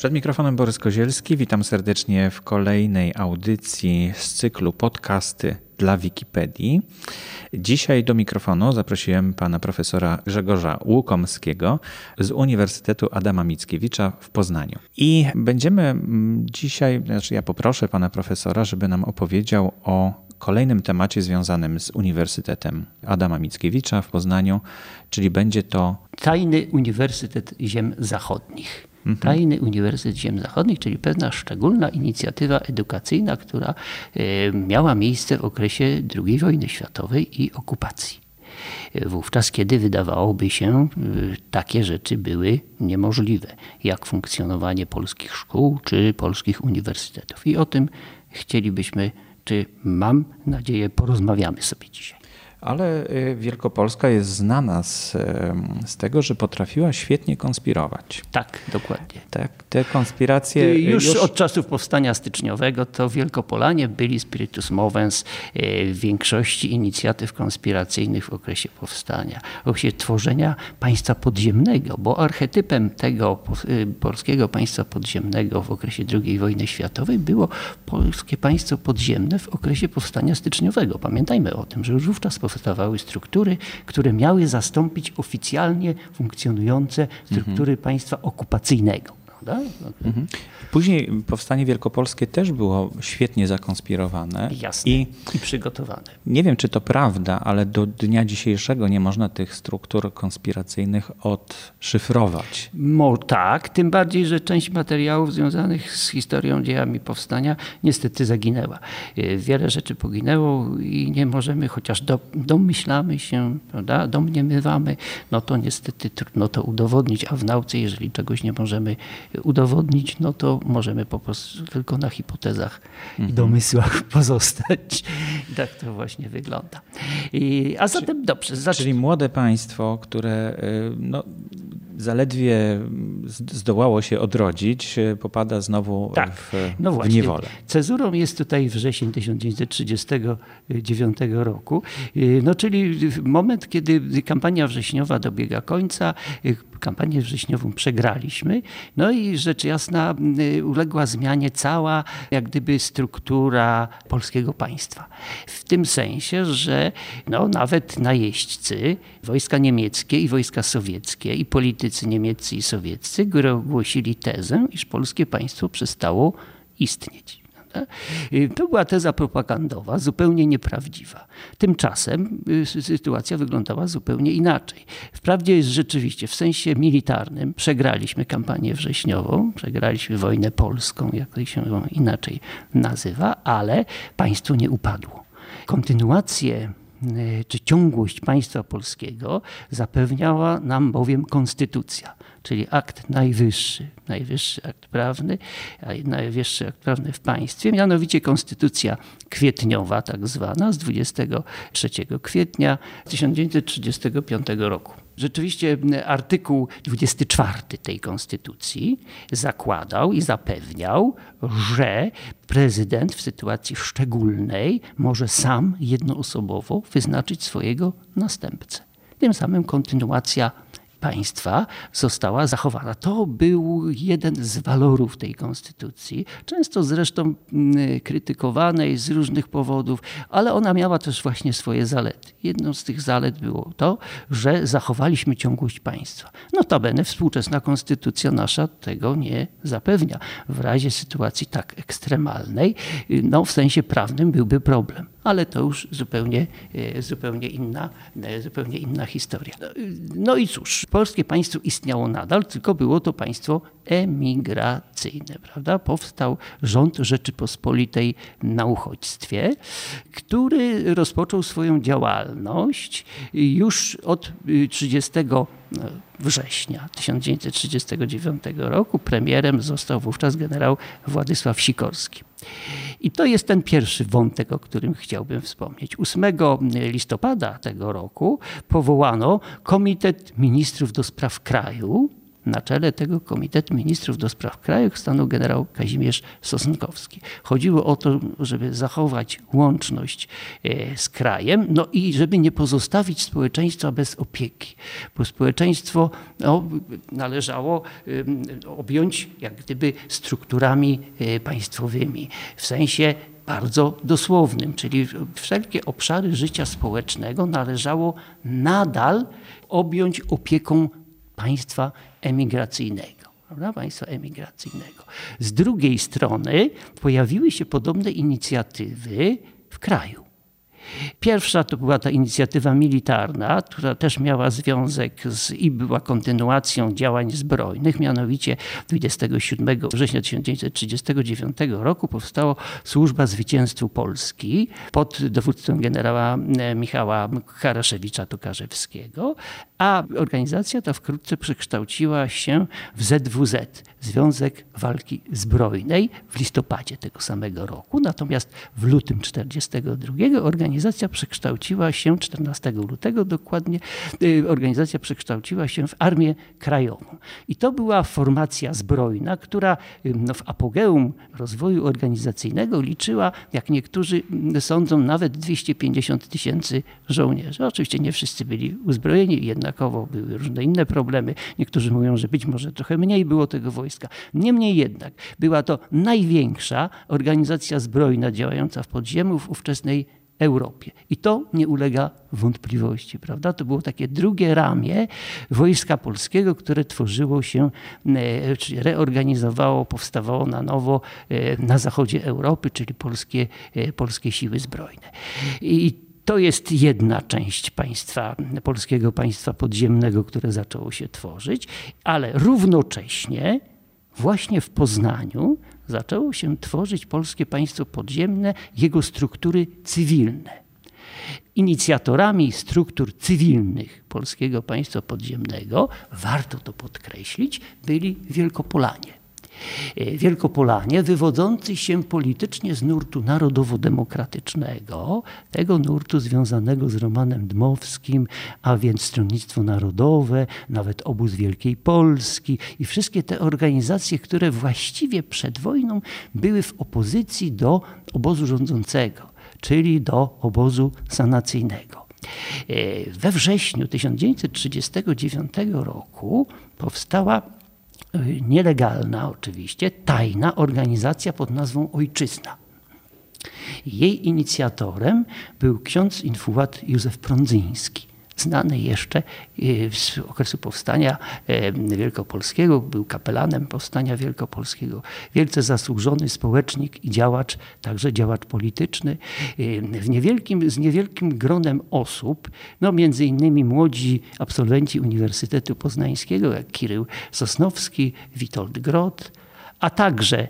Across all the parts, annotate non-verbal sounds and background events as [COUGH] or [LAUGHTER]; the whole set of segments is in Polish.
Przed mikrofonem Borys Kozielski. Witam serdecznie w kolejnej audycji z cyklu podcasty dla Wikipedii. Dzisiaj do mikrofonu zaprosiłem pana profesora Grzegorza Łukomskiego z Uniwersytetu Adama Mickiewicza w Poznaniu. I będziemy mm, dzisiaj, znaczy ja poproszę pana profesora, żeby nam opowiedział o kolejnym temacie związanym z Uniwersytetem Adama Mickiewicza w Poznaniu, czyli będzie to Tajny Uniwersytet Ziem Zachodnich. Tajny Uniwersytet Ziem Zachodnich, czyli pewna szczególna inicjatywa edukacyjna, która e, miała miejsce w okresie II wojny światowej i okupacji. Wówczas, kiedy wydawałoby się, e, takie rzeczy były niemożliwe, jak funkcjonowanie polskich szkół czy polskich uniwersytetów. I o tym chcielibyśmy, czy mam nadzieję, porozmawiamy sobie dzisiaj. Ale y, Wielkopolska jest znana z, y, z tego, że potrafiła świetnie konspirować. Tak, dokładnie. Tak, te konspiracje. Już, już, od czasów powstania styczniowego to Wielkopolanie byli spiritus movens w większości inicjatyw konspiracyjnych w okresie powstania, w okresie tworzenia państwa podziemnego, bo archetypem tego y, polskiego państwa podziemnego w okresie II wojny światowej było polskie państwo podziemne w okresie powstania styczniowego. Pamiętajmy o tym, że już wówczas powstawały struktury, które miały zastąpić oficjalnie funkcjonujące struktury mhm. państwa okupacyjnego. Mhm. Później powstanie wielkopolskie też było świetnie zakonspirowane. Jasne. I, I przygotowane. Nie wiem, czy to prawda, ale do dnia dzisiejszego nie można tych struktur konspiracyjnych odszyfrować. Mo, tak, tym bardziej, że część materiałów związanych z historią, dziejami powstania niestety zaginęła. E, wiele rzeczy poginęło i nie możemy, chociaż do, domyślamy się, prawda, domniemywamy, no to niestety trudno to udowodnić, a w nauce, jeżeli czegoś nie możemy udowodnić, no to możemy po prostu tylko na hipotezach mhm. i domysłach [LAUGHS] pozostać. I tak to właśnie wygląda. I, a zatem Czy, dobrze. Zacz... Czyli młode państwo, które y, no, zaledwie zdołało się odrodzić, y, popada znowu tak. w, no w niewolę. Cezurą jest tutaj wrzesień 1939 roku, y, no czyli moment, kiedy kampania wrześniowa dobiega końca, kampanię wrześniową przegraliśmy. No i rzecz jasna y, uległa zmianie cała jak gdyby struktura polskiego państwa. W tym sensie, że no, nawet najeźdźcy, wojska niemieckie i wojska sowieckie i politycy niemieccy i sowieccy ogłosili tezę, iż polskie państwo przestało istnieć. To była teza propagandowa, zupełnie nieprawdziwa. Tymczasem y, sytuacja wyglądała zupełnie inaczej. Wprawdzie jest rzeczywiście w sensie militarnym przegraliśmy kampanię wrześniową, przegraliśmy wojnę polską, jak się inaczej nazywa, ale państwo nie upadło. Kontynuację y, czy ciągłość państwa polskiego zapewniała nam bowiem konstytucja czyli akt najwyższy, najwyższy akt prawny, najwyższy akt prawny w państwie, mianowicie Konstytucja Kwietniowa, tak zwana, z 23 kwietnia 1935 roku. Rzeczywiście artykuł 24 tej konstytucji zakładał i zapewniał, że prezydent w sytuacji szczególnej może sam jednoosobowo wyznaczyć swojego następcę. Tym samym kontynuacja państwa została zachowana. To był jeden z walorów tej konstytucji, często zresztą mm, krytykowanej z różnych powodów, ale ona miała też właśnie swoje zalety. Jedną z tych zalet było to, że zachowaliśmy ciągłość państwa. Notabene współczesna konstytucja nasza tego nie zapewnia. W razie sytuacji tak ekstremalnej, no w sensie prawnym byłby problem ale to już zupełnie, e, zupełnie, inna, e, zupełnie inna historia. No, no i cóż, polskie państwo istniało nadal, tylko było to państwo emigracyjne, prawda? Powstał rząd Rzeczypospolitej na uchodźstwie, który rozpoczął swoją działalność już od 30 no, września 1939 roku. Premierem został wówczas generał Władysław Sikorski. I to jest ten pierwszy wątek, o którym chciałbym wspomnieć. 8 listopada tego roku powołano Komitet Ministrów do Spraw Kraju, na czele tego Komitetu Ministrów do Spraw Krajów stanął generał Kazimierz Sosnkowski. Chodziło o to, żeby zachować łączność e, z krajem, no i żeby nie pozostawić społeczeństwa bez opieki, bo społeczeństwo no, należało objąć jak gdyby strukturami e, państwowymi, w sensie bardzo dosłownym, czyli wszelkie obszary życia społecznego należało nadal objąć opieką państwa emigracyjnego. Prawda? Państwa emigracyjnego. Z drugiej strony pojawiły się podobne inicjatywy w kraju. Pierwsza to była ta inicjatywa militarna, która też miała związek z, i była kontynuacją działań zbrojnych. Mianowicie 27 września 1939 roku powstała Służba Zwycięstwu Polski pod dowództwem generała e, Michała Karaszewicza-Tokarzewskiego, a organizacja ta wkrótce przekształciła się w ZWZ, Związek Walki Zbrojnej, w listopadzie tego samego roku. Natomiast w lutym 1942 organizacja przekształciła się, 14 lutego dokładnie, y, organizacja przekształciła się w Armię Krajową. I to była formacja zbrojna, która y, no, w apogeum rozwoju organizacyjnego liczyła, jak niektórzy mm, sądzą, nawet 250 tysięcy żołnierzy. Oczywiście nie wszyscy byli uzbrojeni, jednakowo były różne inne problemy. Niektórzy mówią, że być może trochę mniej było tego wojska. Niemniej jednak była to największa organizacja zbrojna działająca w podziemiu w ówczesnej Europie. I to nie ulega wątpliwości, prawda? To było takie drugie ramię wojska polskiego, które tworzyło się, e, czyli reorganizowało, powstawało na nowo e, na zachodzie Europy, czyli polskie, e, polskie siły zbrojne. I to jest jedna część państwa, polskiego państwa podziemnego, które zaczęło się tworzyć, ale równocześnie właśnie w Poznaniu zaczęło się tworzyć polskie państwo podziemne, jego struktury cywilne. Inicjatorami struktur cywilnych polskiego państwa podziemnego, warto to podkreślić, byli Wielkopolanie. E, Wielkopolanie, wywodzący się politycznie z nurtu narodowo-demokratycznego, tego nurtu związanego z Romanem Dmowskim, a więc Stronnictwo Narodowe, nawet Obóz Wielkiej Polski i wszystkie te organizacje, które właściwie przed wojną były w opozycji do obozu rządzącego, czyli do obozu sanacyjnego. E, we wrześniu 1939 roku powstała nielegalna oczywiście, tajna organizacja pod nazwą Ojczyzna. Jej inicjatorem był ksiądz infułat Józef Prądzyński znany jeszcze e, z okresu powstania e, wielkopolskiego, był kapelanem powstania wielkopolskiego, wielce zasłużony społecznik i działacz, także działacz polityczny. E, w niewielkim, z niewielkim gronem osób, no między innymi młodzi absolwenci Uniwersytetu Poznańskiego, jak Kirył Sosnowski, Witold Grot, a także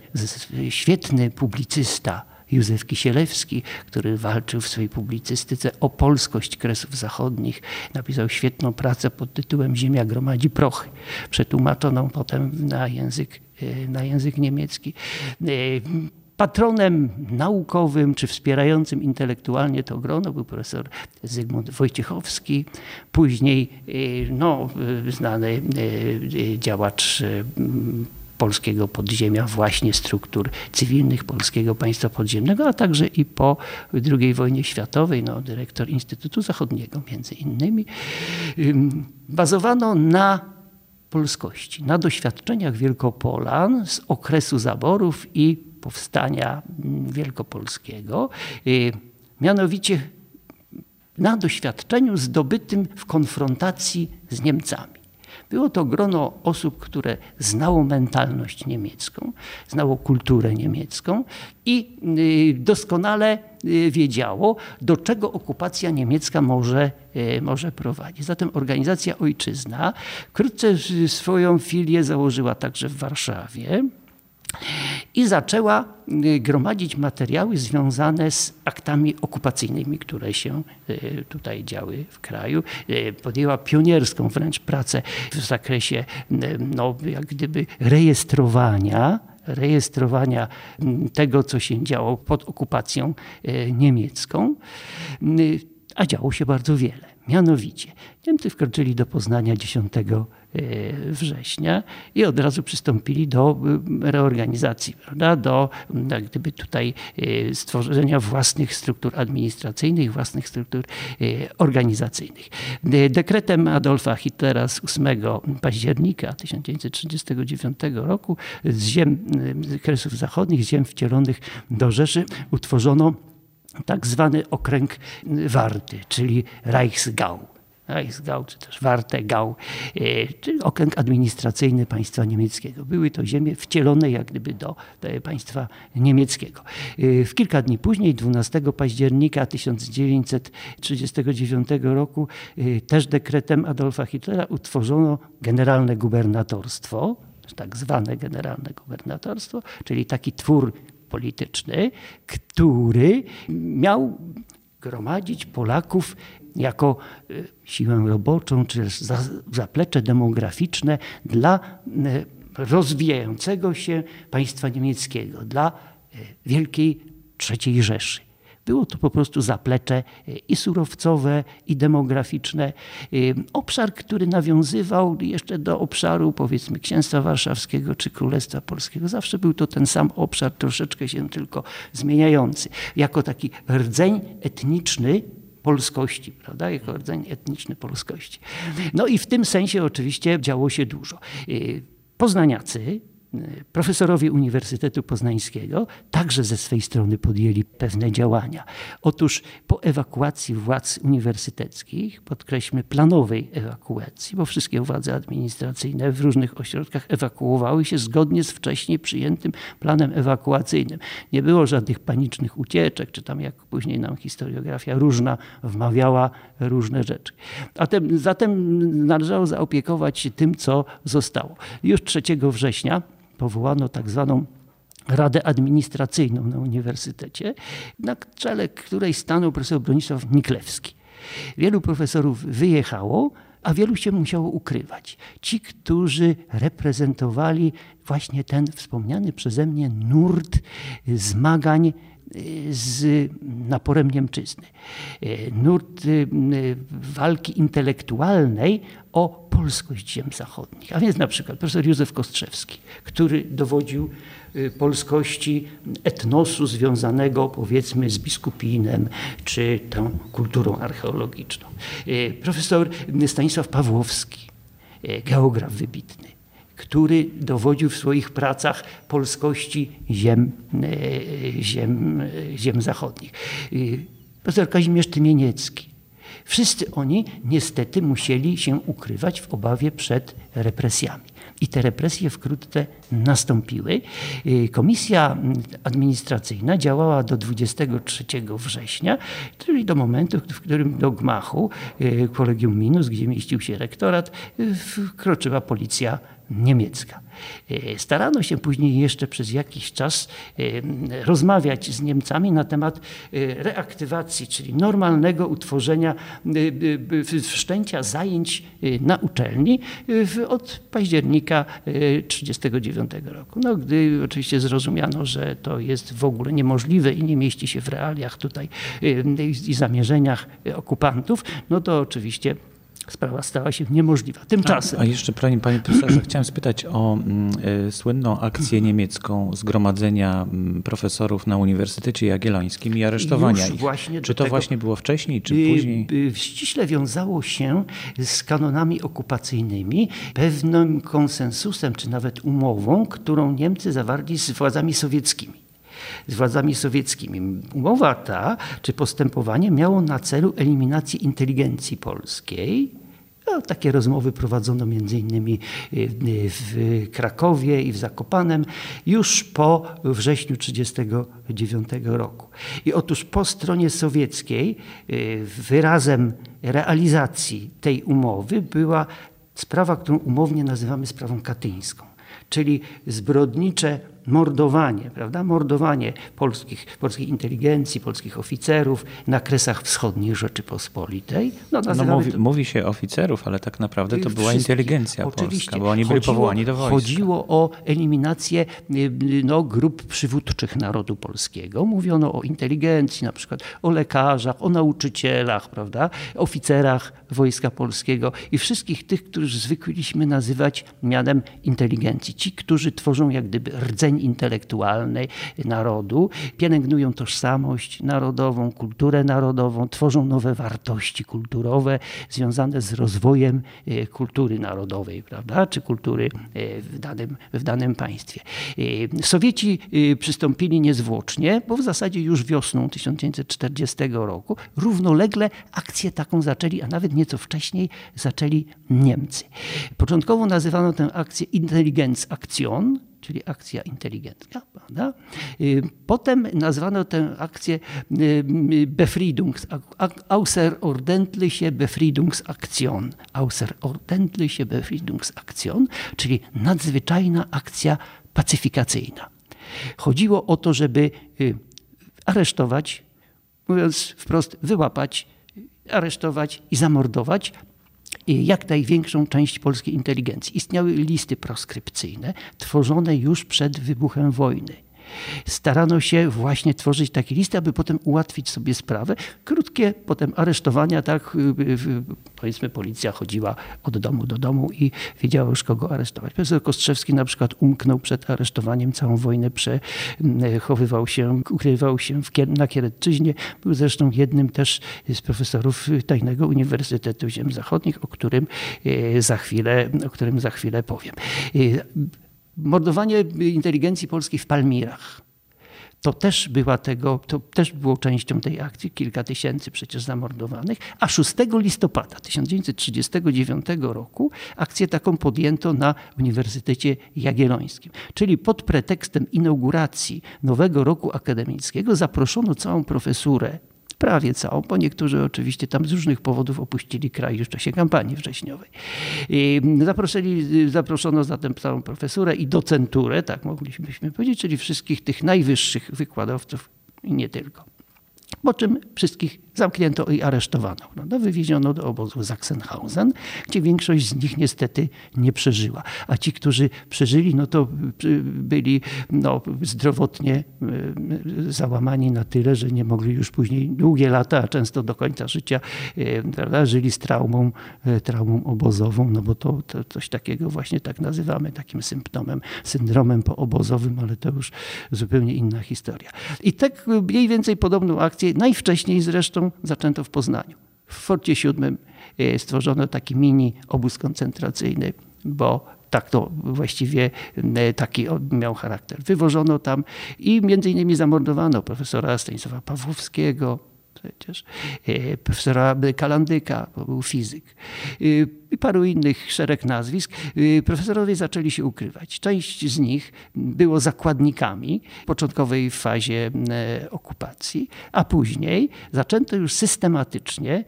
świetny publicysta Józef Kisielewski, który walczył w swojej publicystyce o polskość Kresów Zachodnich. Napisał świetną pracę pod tytułem Ziemia gromadzi prochy, przetłumaczoną potem na język, e, na język niemiecki. E, patronem naukowym czy wspierającym intelektualnie to grono był profesor Zygmunt Wojciechowski, później e, no, znany działacz polskiego podziemia, właśnie struktur cywilnych polskiego państwa podziemnego, a także i po II wojnie światowej, no, dyrektor Instytutu Zachodniego między innymi, bazowano na polskości, na doświadczeniach Wielkopolan z okresu zaborów i powstania wielkopolskiego, y, mianowicie na doświadczeniu zdobytym w konfrontacji z Niemcami. Było to grono osób, które znało mentalność niemiecką, znało kulturę niemiecką i y, doskonale y, wiedziało, do czego okupacja niemiecka może, y, może prowadzić. Zatem organizacja Ojczyzna wkrótce swoją filię założyła także w Warszawie i zaczęła y, gromadzić materiały związane z aktami okupacyjnymi, które się y, tutaj działy w kraju. Y, podjęła pionierską wręcz pracę w zakresie no, jak gdyby rejestrowania rejestrowania tego, co się działo pod okupacją niemiecką. a działo się bardzo wiele. Mianowicie Niemcy wkroczyli do Poznania 10 e, września i od razu przystąpili do e, reorganizacji, prawda? do jak gdyby tutaj e, stworzenia własnych struktur administracyjnych, własnych struktur organizacyjnych. Dekretem Adolfa Hitlera z 8 października 1939 roku z ziem z Kresów Zachodnich, ziem wcielonych do Rzeszy utworzono tak zwany okręg warty, czyli Reichsgau. Reichsgau, czy też Wartegau, e, czyli okręg administracyjny państwa niemieckiego. Były to ziemie wcielone jak gdyby do, do państwa niemieckiego. E, w kilka dni później, 12 października 1939 roku, e, też dekretem Adolfa Hitlera utworzono generalne gubernatorstwo, tak zwane generalne gubernatorstwo, czyli taki twór polityczny, który miał gromadzić Polaków jako e, siłę roboczą, czy zaplecze demograficzne dla e, rozwijającego się państwa niemieckiego, dla e, Wielkiej III Rzeszy. Było to po prostu zaplecze i surowcowe, i demograficzne. Obszar, który nawiązywał jeszcze do obszaru powiedzmy Księstwa Warszawskiego czy Królestwa Polskiego. Zawsze był to ten sam obszar, troszeczkę się tylko zmieniający. Jako taki rdzeń etniczny polskości, prawda? jako rdzeń etniczny polskości. No i w tym sensie oczywiście działo się dużo. E, Poznaniacy Profesorowie Uniwersytetu Poznańskiego także ze swej strony podjęli pewne działania. Otóż po ewakuacji władz uniwersyteckich, podkreślmy planowej ewakuacji, bo wszystkie władze administracyjne w różnych ośrodkach ewakuowały się zgodnie z wcześniej przyjętym planem ewakuacyjnym. Nie było żadnych panicznych ucieczek, czy tam jak później nam historiografia różna wmawiała różne rzeczy. Zatem, zatem należało zaopiekować się tym, co zostało. Już 3 września powołano tak zwaną Radę Administracyjną na Uniwersytecie, na czele której stanął profesor Bronisław Niklewski. Wielu profesorów wyjechało, a wielu się musiało ukrywać. Ci, którzy reprezentowali właśnie ten wspomniany przeze mnie nurt zmagań z naporem Niemczyzny. Nurt y, walki intelektualnej o polskość ziem zachodnich. A więc na przykład profesor Józef Kostrzewski, który dowodził y, polskości etnosu związanego powiedzmy z biskupinem czy tą kulturą archeologiczną. Profesor Stanisław Pawłowski, geograf wybitny który dowodził w swoich pracach polskości ziem, e, ziem, ziem zachodnich. Profesor Kazimierz Tymieniecki. Wszyscy oni niestety musieli się ukrywać w obawie przed represjami. I te represje wkrótce nastąpiły. Komisja administracyjna działała do 23 września, czyli do momentu, w którym do gmachu e, Kolegium Minus, gdzie mieścił się rektorat, wkroczyła policja niemiecka. E, starano się później jeszcze przez jakiś czas e, rozmawiać z Niemcami na temat e, reaktywacji, czyli normalnego utworzenia, wszczęcia zajęć na uczelni od października 1939 roku. No, gdy oczywiście zrozumiano, że to jest w ogóle niemożliwe i nie mieści się w realiach tutaj i zamierzeniach okupantów, no to oczywiście sprawa stała się niemożliwa. Tymczasem. A, a jeszcze, panie, panie profesorze, [CLEARS THROAT] chciałem spytać o mm, y, słynną akcję niemiecką zgromadzenia mm, profesorów na Uniwersytecie Jagiellońskim i aresztowania ich. Czy to tego, właśnie było wcześniej, czy później? Y, ściśle wiązało się z kanonami okupacyjnymi, pewnym konsensusem, czy nawet umową, którą Niemcy zawarli z władzami sowieckimi z władzami sowieckimi. Umowa ta, czy postępowanie miało na celu eliminację inteligencji polskiej, no, takie rozmowy prowadzono między innymi y, w Krakowie i w Zakopanem już po wrześniu 1939 roku. I otóż po stronie sowieckiej y, wyrazem realizacji tej umowy była sprawa, którą umownie nazywamy sprawą katyńską, czyli zbrodnicze mordowanie, prawda? Mordowanie polskich, polskiej inteligencji, polskich oficerów na kresach wschodnich Rzeczypospolitej. No, no mówi, to... mówi, się oficerów, ale tak naprawdę to była inteligencja polska, bo oni byli powołani do wojska. Chodziło o eliminację y, no, grup przywódczych narodu polskiego. Mówiono o inteligencji, na przykład o lekarzach, o nauczycielach, prawda? oficerach Wojska Polskiego i wszystkich tych, których zwykliśmy nazywać mianem inteligencji. Ci, którzy tworzą jak gdyby rdzeń intelektualny narodu, pielęgnują tożsamość narodową, kulturę narodową, tworzą nowe wartości kulturowe związane z rozwojem e, kultury narodowej, prawda, czy kultury e, w danym, w danym państwie. E, Sowieci przystąpili niezwłocznie, bo w zasadzie już wiosną 1940 roku równolegle akcję taką zaczęli, a nawet nieco wcześniej zaczęli Niemcy. Początkowo nazywano tę akcję Intelligenz Aktion, czyli akcja inteligencka. Prawda? Y, potem nazwano tę akcję y, Befriedungs, Außerordentliche Befriedungsaktion. Außerordentliche Befriedungsaktion, czyli nadzwyczajna akcja pacyfikacyjna. Chodziło o to, żeby y, aresztować, mówiąc wprost, wyłapać, aresztować i zamordować jak największą część polskiej inteligencji. Istniały listy proskrypcyjne tworzone już przed wybuchem wojny starano się właśnie tworzyć takie listy, aby potem ułatwić sobie sprawę. Krótkie potem aresztowania, tak, y, y, powiedzmy policja chodziła od domu do domu i wiedziała już kogo aresztować. Profesor Kostrzewski na przykład umknął przed aresztowaniem, całą wojnę przechowywał się, ukrywał się w, na Kieretczyźnie. Był zresztą jednym też z profesorów Tajnego Uniwersytetu Ziem Zachodnich, o którym y, za chwilę, o którym za chwilę powiem mordowanie inteligencji polskiej w Palmirach. To też, była tego, to też było częścią tej akcji, kilka tysięcy przecież zamordowanych, a 6 listopada 1939 roku akcję taką podjęto na Uniwersytecie Jagiellońskim. Czyli pod pretekstem inauguracji nowego roku akademickiego zaproszono całą profesurę prawie całą, bo niektórzy oczywiście tam z różnych powodów opuścili kraj już w czasie kampanii wrześniowej. Zaprosili, zaproszono zatem całą profesurę i docenturę, tak moglibyśmy powiedzieć, czyli wszystkich tych najwyższych wykładowców i nie tylko. Po czym wszystkich zamknięto i aresztowano. No, wywieziono do obozu Sachsenhausen, gdzie większość z nich niestety nie przeżyła. A ci, którzy przeżyli, no to byli no, zdrowotnie e, załamani na tyle, że nie mogli już później długie lata, a często do końca życia e, prawda, żyli z traumą, traumą obozową, no bo to, to coś takiego właśnie tak nazywamy, takim symptomem, syndromem poobozowym, ale to już zupełnie inna historia. I tak mniej więcej podobną akcję, najwcześniej zresztą zaczęto w Poznaniu. W Forcie Siódmym e, stworzono taki mini obóz koncentracyjny, bo tak to właściwie e, taki miał charakter. Wywożono tam i między innymi zamordowano profesora Stanisława Pawłowskiego, przecież, e, profesora Kalandyka, bo był fizyk, e, i paru innych szereg nazwisk, e, profesorowie zaczęli się ukrywać. Część z nich było zakładnikami w początkowej fazie okupacji, a później zaczęto już systematycznie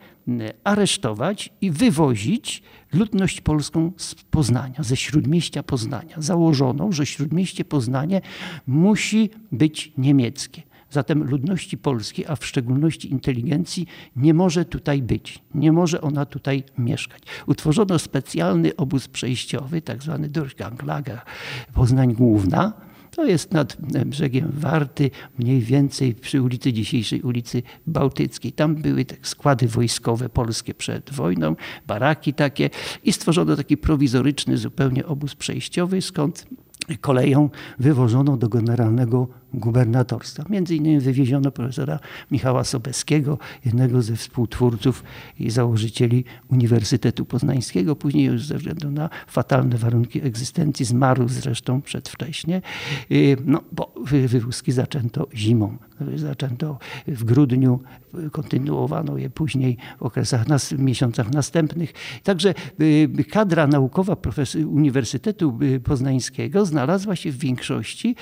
aresztować i wywozić ludność polską z Poznania, ze śródmieścia Poznania. Założono, że śródmieście Poznanie musi być niemieckie. Zatem ludności polskiej, a w szczególności inteligencji, nie może tutaj być, nie może ona tutaj mieszkać. Utworzono specjalny obóz przejściowy, tak zwany Durchganglager, Poznań Główna, to jest nad brzegiem Warty, mniej więcej przy ulicy dzisiejszej ulicy Bałtyckiej. Tam były składy wojskowe polskie przed wojną, baraki takie i stworzono taki prowizoryczny zupełnie obóz przejściowy, skąd koleją wywożono do generalnego gubernatorstwa. Między innymi wywieziono profesora Michała Sobeskiego, jednego ze współtwórców i założycieli Uniwersytetu Poznańskiego. Później już ze względu na fatalne warunki egzystencji zmarł zresztą przedwcześnie, y, no, bo wywózki zaczęto zimą. Zaczęto w grudniu, kontynuowano je później w okresach, w miesiącach następnych. Także y, kadra naukowa Uniwersytetu Poznańskiego znalazła się w większości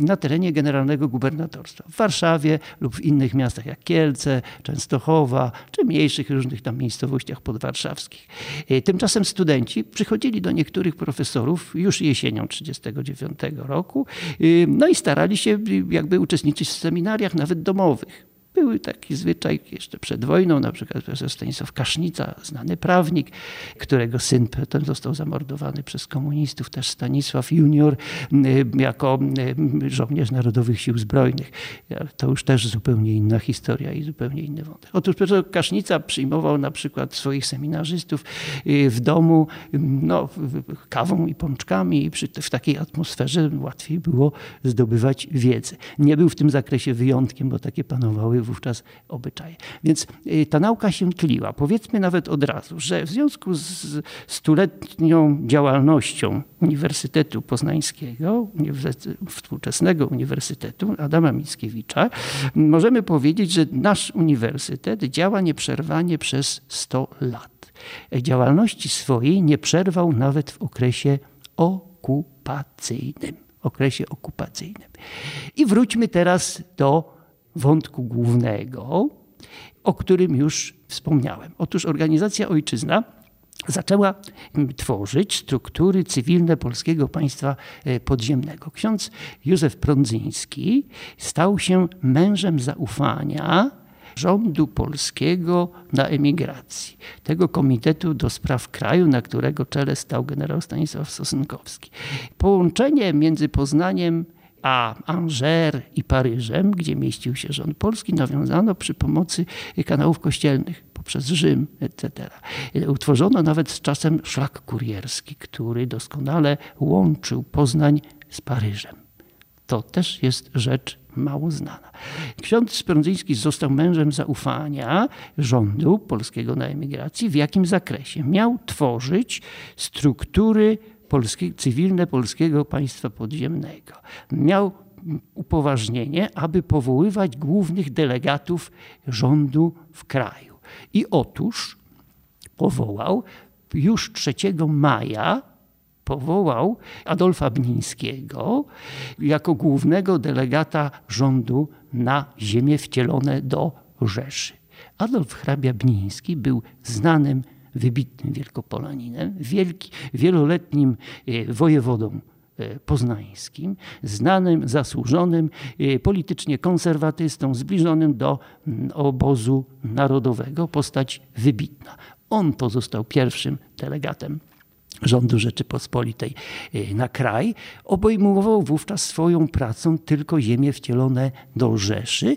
na terenie generalnego gubernatorstwa. W Warszawie lub w innych miastach jak Kielce, Częstochowa, czy mniejszych różnych tam miejscowościach podwarszawskich. Tymczasem studenci przychodzili do niektórych profesorów już jesienią 1939 roku, no i starali się jakby uczestniczyć w seminariach, nawet domowych. Był taki zwyczaj jeszcze przed wojną, na przykład profesor Stanisław Kasznica, znany prawnik, którego syn potem został zamordowany przez komunistów, też Stanisław Junior, jako żołnierz Narodowych Sił Zbrojnych. To już też zupełnie inna historia i zupełnie inny wątek. Otóż profesor Kasznica przyjmował na przykład swoich seminarzystów y, w domu no, kawą i pączkami i przy, w takiej atmosferze łatwiej było zdobywać wiedzę. Nie był w tym zakresie wyjątkiem, bo takie panowały wówczas obyczaje. Więc y, ta nauka się tliła. Powiedzmy nawet od razu, że w związku z stuletnią działalnością Uniwersytetu Poznańskiego, współczesnego Uniwersytetu Adama Mickiewicza, możemy powiedzieć, że nasz uniwersytet działa nieprzerwanie przez 100 lat. Działalności swojej nie przerwał nawet w okresie okupacyjnym okresie okupacyjnym. I wróćmy teraz do wątku głównego, o którym już wspomniałem. Otóż organizacja Ojczyzna zaczęła tworzyć struktury cywilne polskiego państwa e, podziemnego. Ksiądz Józef Prądzyński stał się mężem zaufania rządu polskiego na emigracji, tego komitetu do spraw kraju, na którego czele stał generał Stanisław Sosnkowski. Połączenie między Poznaniem a Angers i Paryżem, gdzie mieścił się rząd polski, nawiązano przy pomocy kanałów kościelnych poprzez Rzym, etc. Utworzono nawet z czasem szlak kurierski, który doskonale łączył Poznań z Paryżem. To też jest rzecz mało znana. Ksiądz Sprądzyński został mężem zaufania rządu polskiego na emigracji. W jakim zakresie? Miał tworzyć struktury polskie, cywilne polskiego państwa podziemnego. Miał upoważnienie, aby powoływać głównych delegatów rządu w kraju. I otóż powołał już 3 maja powołał Adolfa Bnińskiego jako głównego delegata rządu na ziemię wcielone do Rzeszy. Adolf hrabia Bniński był znanym wybitnym wielkopolaninem, wielki, wieloletnim e, wojewodą e, poznańskim, znanym, zasłużonym, e, politycznie konserwatystą, zbliżonym do obozu narodowego, postać wybitna. On pozostał pierwszym delegatem rządu Rzeczypospolitej na kraj, obejmował wówczas swoją pracą tylko ziemie wcielone do Rzeszy,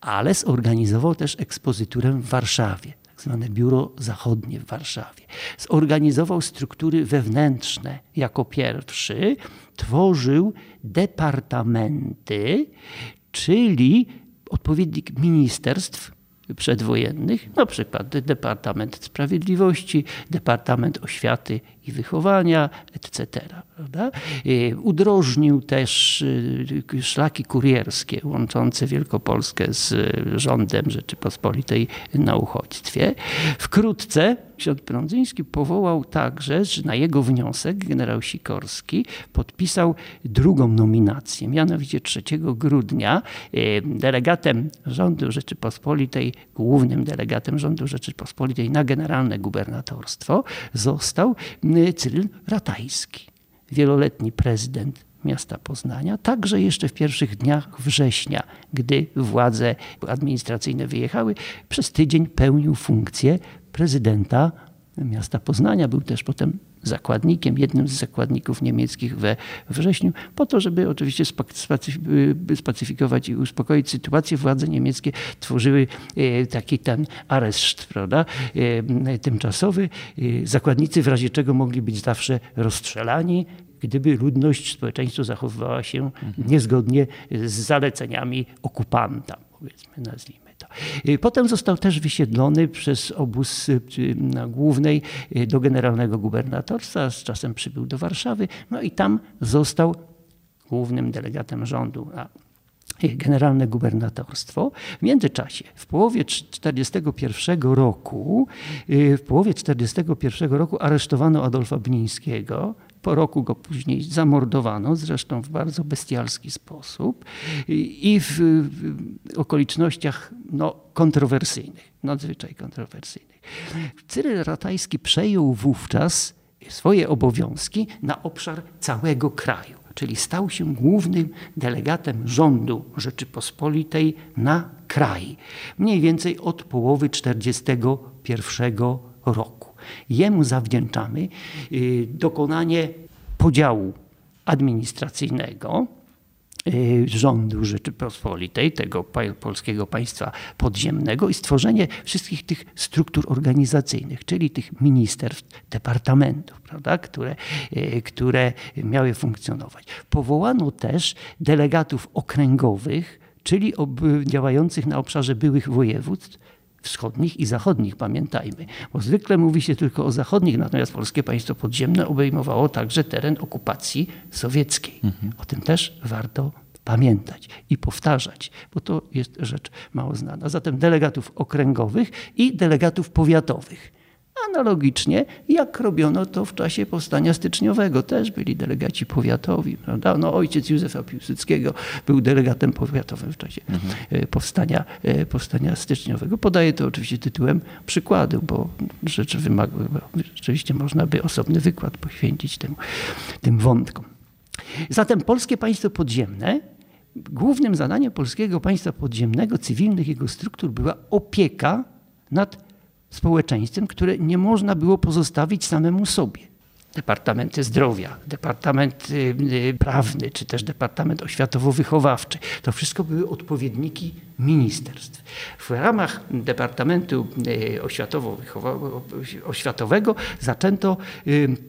ale zorganizował też ekspozyturę w Warszawie zwane Biuro Zachodnie w Warszawie. Zorganizował struktury wewnętrzne jako pierwszy, tworzył departamenty, czyli odpowiednik ministerstw przedwojennych, na przykład Departament Sprawiedliwości, Departament Oświaty i Wychowania, etc. Prawda? Udrożnił też y, szlaki kurierskie łączące Wielkopolskę z rządem Rzeczypospolitej na uchodźstwie. Wkrótce ksiądz Prądzyński powołał także, że na jego wniosek generał Sikorski podpisał drugą nominację, mianowicie 3 grudnia delegatem rządu Rzeczypospolitej, głównym delegatem rządu Rzeczypospolitej na generalne gubernatorstwo został Cyryl Ratajski, wieloletni prezydent miasta Poznania, także jeszcze w pierwszych dniach września, gdy władze administracyjne wyjechały, przez tydzień pełnił funkcję prezydenta miasta Poznania. Był też potem zakładnikiem, jednym z zakładników niemieckich we wrześniu, po to, żeby oczywiście spacyfikować i uspokoić sytuację. Władze niemieckie tworzyły e, taki ten areszt, prawda, e, tymczasowy. E, zakładnicy w razie czego mogli być zawsze rozstrzelani, gdyby ludność, społeczeństwo zachowywała się mhm. niezgodnie z zaleceniami okupanta, powiedzmy, nazwijmy. Y, potem został też wysiedlony przez obóz y, na głównej y, do generalnego gubernatorstwa, z czasem przybył do Warszawy, no i tam został głównym delegatem rządu na generalne gubernatorstwo. W międzyczasie, w połowie 1941 roku, w połowie 1941 roku aresztowano Adolfa Bnińskiego, Po roku go później zamordowano, zresztą w bardzo bestialski sposób i w okolicznościach no, kontrowersyjnych, nadzwyczaj kontrowersyjnych. Cyryl Ratajski przejął wówczas swoje obowiązki na obszar całego kraju, czyli stał się głównym delegatem rządu Rzeczypospolitej na kraj, mniej więcej od połowy 1941 roku. Jemu zawdzięczamy y, dokonanie podziału administracyjnego y, rządu Rzeczypospolitej, tego polskiego państwa podziemnego i stworzenie wszystkich tych struktur organizacyjnych, czyli tych ministerstw, departamentów, prawda, które, y, które miały funkcjonować. Powołano też delegatów okręgowych, czyli działających na obszarze byłych województw, wschodnich i zachodnich, pamiętajmy. Bo zwykle mówi się tylko o zachodnich, natomiast polskie państwo podziemne obejmowało także teren okupacji sowieckiej. Mhm. O tym też warto pamiętać i powtarzać, bo to jest rzecz mało znana. Zatem delegatów okręgowych i delegatów powiatowych. Analogicznie, jak robiono to w czasie powstania styczniowego. Też byli delegaci powiatowi. Prawda? No, ojciec Józefa Piłsudskiego był delegatem powiatowym w czasie mhm. powstania, e, powstania styczniowego. Podaję to oczywiście tytułem przykładu, bo wymaga, rzeczywiście można by osobny wykład poświęcić temu, tym wątkom. Zatem polskie państwo podziemne Głównym zadaniem polskiego państwa podziemnego, cywilnych jego struktur była opieka nad społeczeństwem, które nie można było pozostawić samemu sobie. Departamenty zdrowia, departament y, y, prawny, czy też departament oświatowo-wychowawczy. To wszystko były odpowiedniki ministerstw. W ramach Departamentu y, Oświatowo-Oświatowego zaczęto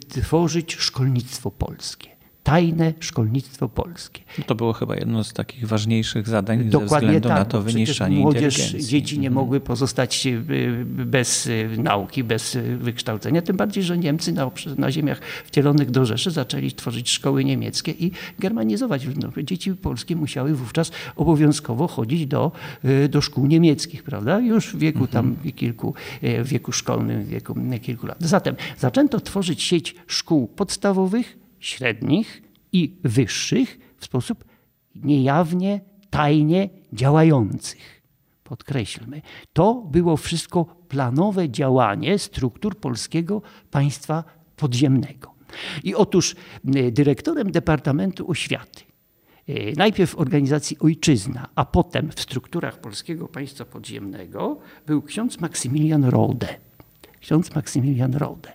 tworzyć szkolnictwo polskie tajne szkolnictwo polskie. To było chyba jedno z takich ważniejszych zadań Dokładnie ze względu tak, na to wyniszczanie młodzież, dzieci nie mhm. mogły pozostać y, bez y, nauki, bez y, wykształcenia, tym bardziej, że Niemcy na, na ziemiach wcielonych do Rzeszy zaczęli tworzyć szkoły niemieckie i germanizować. No, dzieci polskie musiały wówczas obowiązkowo chodzić do, do szkół niemieckich, prawda? Już w wieku tam mhm. kilku, w wieku szkolnym, w wieku kilku lat. Zatem zaczęto tworzyć sieć szkół podstawowych, średnich i wyższych w sposób niejawnie, tajnie działających. Podkreślmy, to było wszystko planowe działanie struktur polskiego państwa podziemnego. I otóż dyrektorem Departamentu Oświaty, e, najpierw w organizacji Ojczyzna, a potem w strukturach polskiego państwa podziemnego był ksiądz Maksymilian Rode. Ksiądz Maksymilian Rode.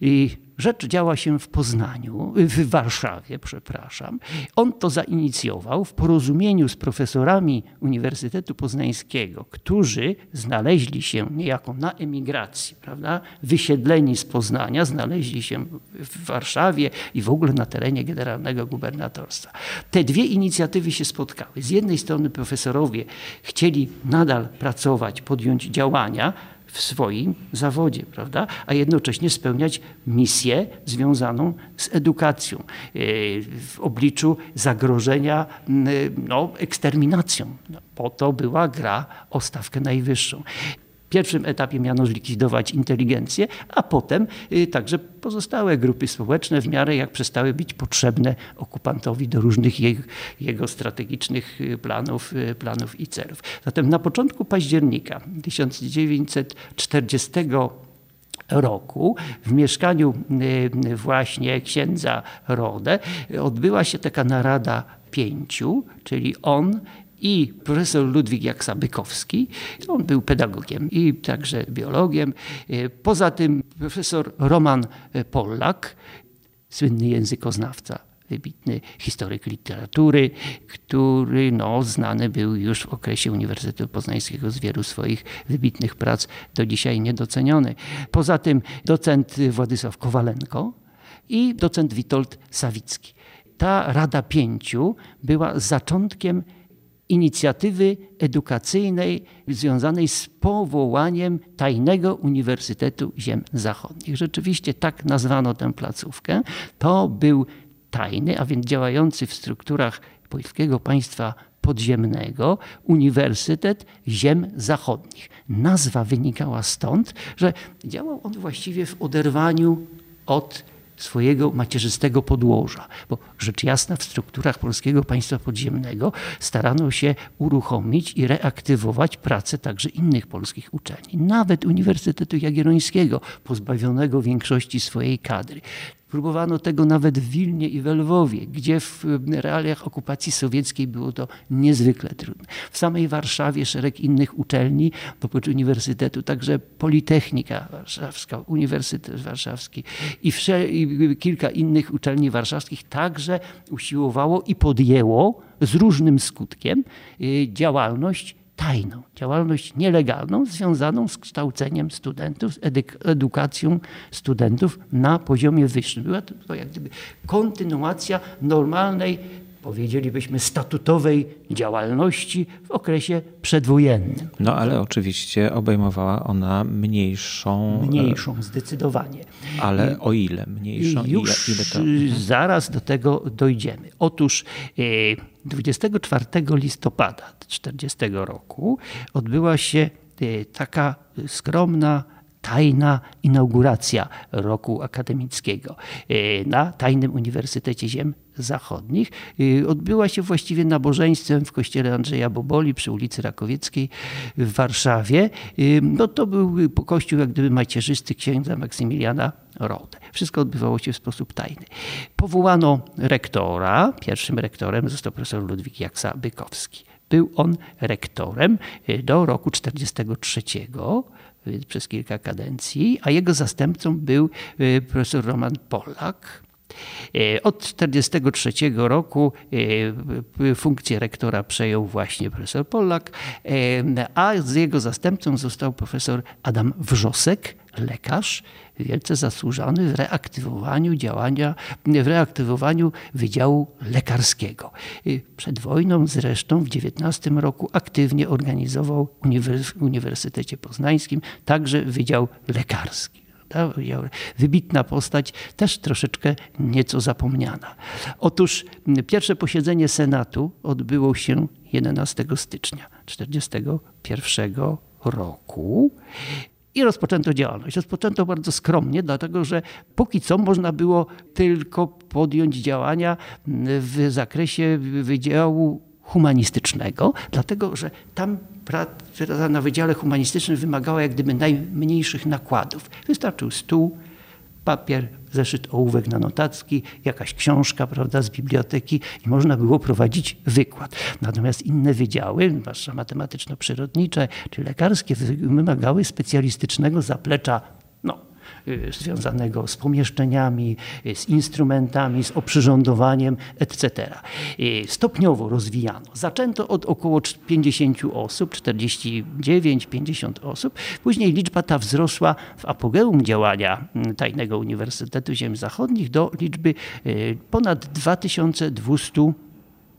I Rzecz działa się w Poznaniu, w Warszawie, przepraszam. On to zainicjował w porozumieniu z profesorami Uniwersytetu Poznańskiego, którzy znaleźli się niejako na emigracji, prawda? wysiedleni z Poznania, znaleźli się w Warszawie i w ogóle na terenie generalnego gubernatorstwa. Te dwie inicjatywy się spotkały. Z jednej strony profesorowie chcieli nadal pracować, podjąć działania, w swoim zawodzie, prawda? a jednocześnie spełniać misję związaną z edukacją e, w obliczu zagrożenia no, eksterminacją. No, po to była gra o stawkę najwyższą pierwszym etapie miano zlikwidować inteligencję, a potem y, także pozostałe grupy społeczne w miarę jak przestały być potrzebne okupantowi do różnych jego, strategicznych y, planów, y, planów i celów. Zatem na początku października 1940 roku w mieszkaniu właśnie księdza Rode odbyła się taka narada pięciu, czyli on, i profesor Ludwik Jaksa-Bykowski. On był pedagogiem i także biologiem. E, poza tym profesor Roman Pollak, słynny językoznawca wybitny historyk literatury, który no, znany był już w okresie Uniwersytetu Poznańskiego z wielu swoich wybitnych prac, do dzisiaj niedoceniony. Poza tym docent Władysław Kowalenko i docent Witold Sawicki. Ta Rada Pięciu była zaczątkiem inicjatywy edukacyjnej związanej z powołaniem Tajnego Uniwersytetu Ziem Zachodnich. Rzeczywiście tak nazwano tę placówkę. To był tajny, a więc działający w strukturach polskiego państwa podziemnego Uniwersytet Ziem Zachodnich. Nazwa wynikała stąd, że działał on właściwie w oderwaniu od swojego macierzystego podłoża, bo rzecz jasna w strukturach polskiego państwa podziemnego starano się uruchomić i reaktywować pracę także innych polskich uczelni, nawet Uniwersytetu Jagiellońskiego, pozbawionego większości swojej kadry. Próbowano tego nawet w Wilnie i we Lwowie, gdzie w realiach okupacji sowieckiej było to niezwykle trudne. W samej Warszawie szereg innych uczelni, oprócz Uniwersytetu, także Politechnika Warszawska, Uniwersytet Warszawski i, i kilka innych uczelni warszawskich także usiłowało i podjęło z różnym skutkiem y, działalność tajną, działalność nielegalną związaną z kształceniem studentów, z edukacją studentów na poziomie wyższym. Była to jak gdyby kontynuacja normalnej powiedzielibyśmy, statutowej działalności w okresie przedwojennym. No ale oczywiście obejmowała ona mniejszą. E, mniejszą, zdecydowanie. Ale o ile mniejszą? Już ile, ile to... zaraz do tego dojdziemy. Otóż 24 e, listopada 1940 roku odbyła się e, taka skromna tajna inauguracja roku akademickiego na Tajnym Uniwersytecie Ziem zachodnich y, odbyła się właściwie nabożeństwem w kościele Andrzeja Boboli przy ulicy Rakowieckiej w Warszawie. Y, no to był kościół jak gdyby macierzysty księdza Maksymiliana Rode. Wszystko odbywało się w sposób tajny. Powołano rektora. Pierwszym rektorem został profesor Ludwik Jaksa Bykowski. Był on rektorem do roku 1943 przez kilka kadencji, a jego zastępcą był profesor Roman Polak, E, od 1943 roku e, funkcję rektora przejął właśnie profesor Polak, e, a z jego zastępcą został profesor Adam Wrzosek, lekarz, wielce zasłużony w reaktywowaniu działania, w reaktywowaniu Wydziału Lekarskiego. Przed wojną zresztą w 19 roku aktywnie organizował w Uniwersytecie Poznańskim także Wydział Lekarski. Wybitna postać, też troszeczkę nieco zapomniana. Otóż pierwsze posiedzenie Senatu odbyło się 11 stycznia 1941 roku. I rozpoczęto działalność. Rozpoczęto bardzo skromnie, dlatego że póki co można było tylko podjąć działania w zakresie Wydziału Humanistycznego, dlatego że tam praca na Wydziale Humanistycznym wymagała jak gdyby najmniejszych nakładów. Wystarczył stół, papier, zeszyt ołówek na notacki, jakaś książka prawda, z biblioteki i można było prowadzić wykład. Natomiast inne wydziały, zwłaszcza matematyczno-przyrodnicze czy lekarskie, wymagały specjalistycznego zaplecza związanego z pomieszczeniami, y, z instrumentami, z oprzyrządowaniem, etc. Y, stopniowo rozwijano. Zaczęto od około 50 osób, 49-50 osób. Później liczba ta wzrosła w apogeum działania mm, Tajnego Uniwersytetu Ziem Zachodnich do liczby ponad 2200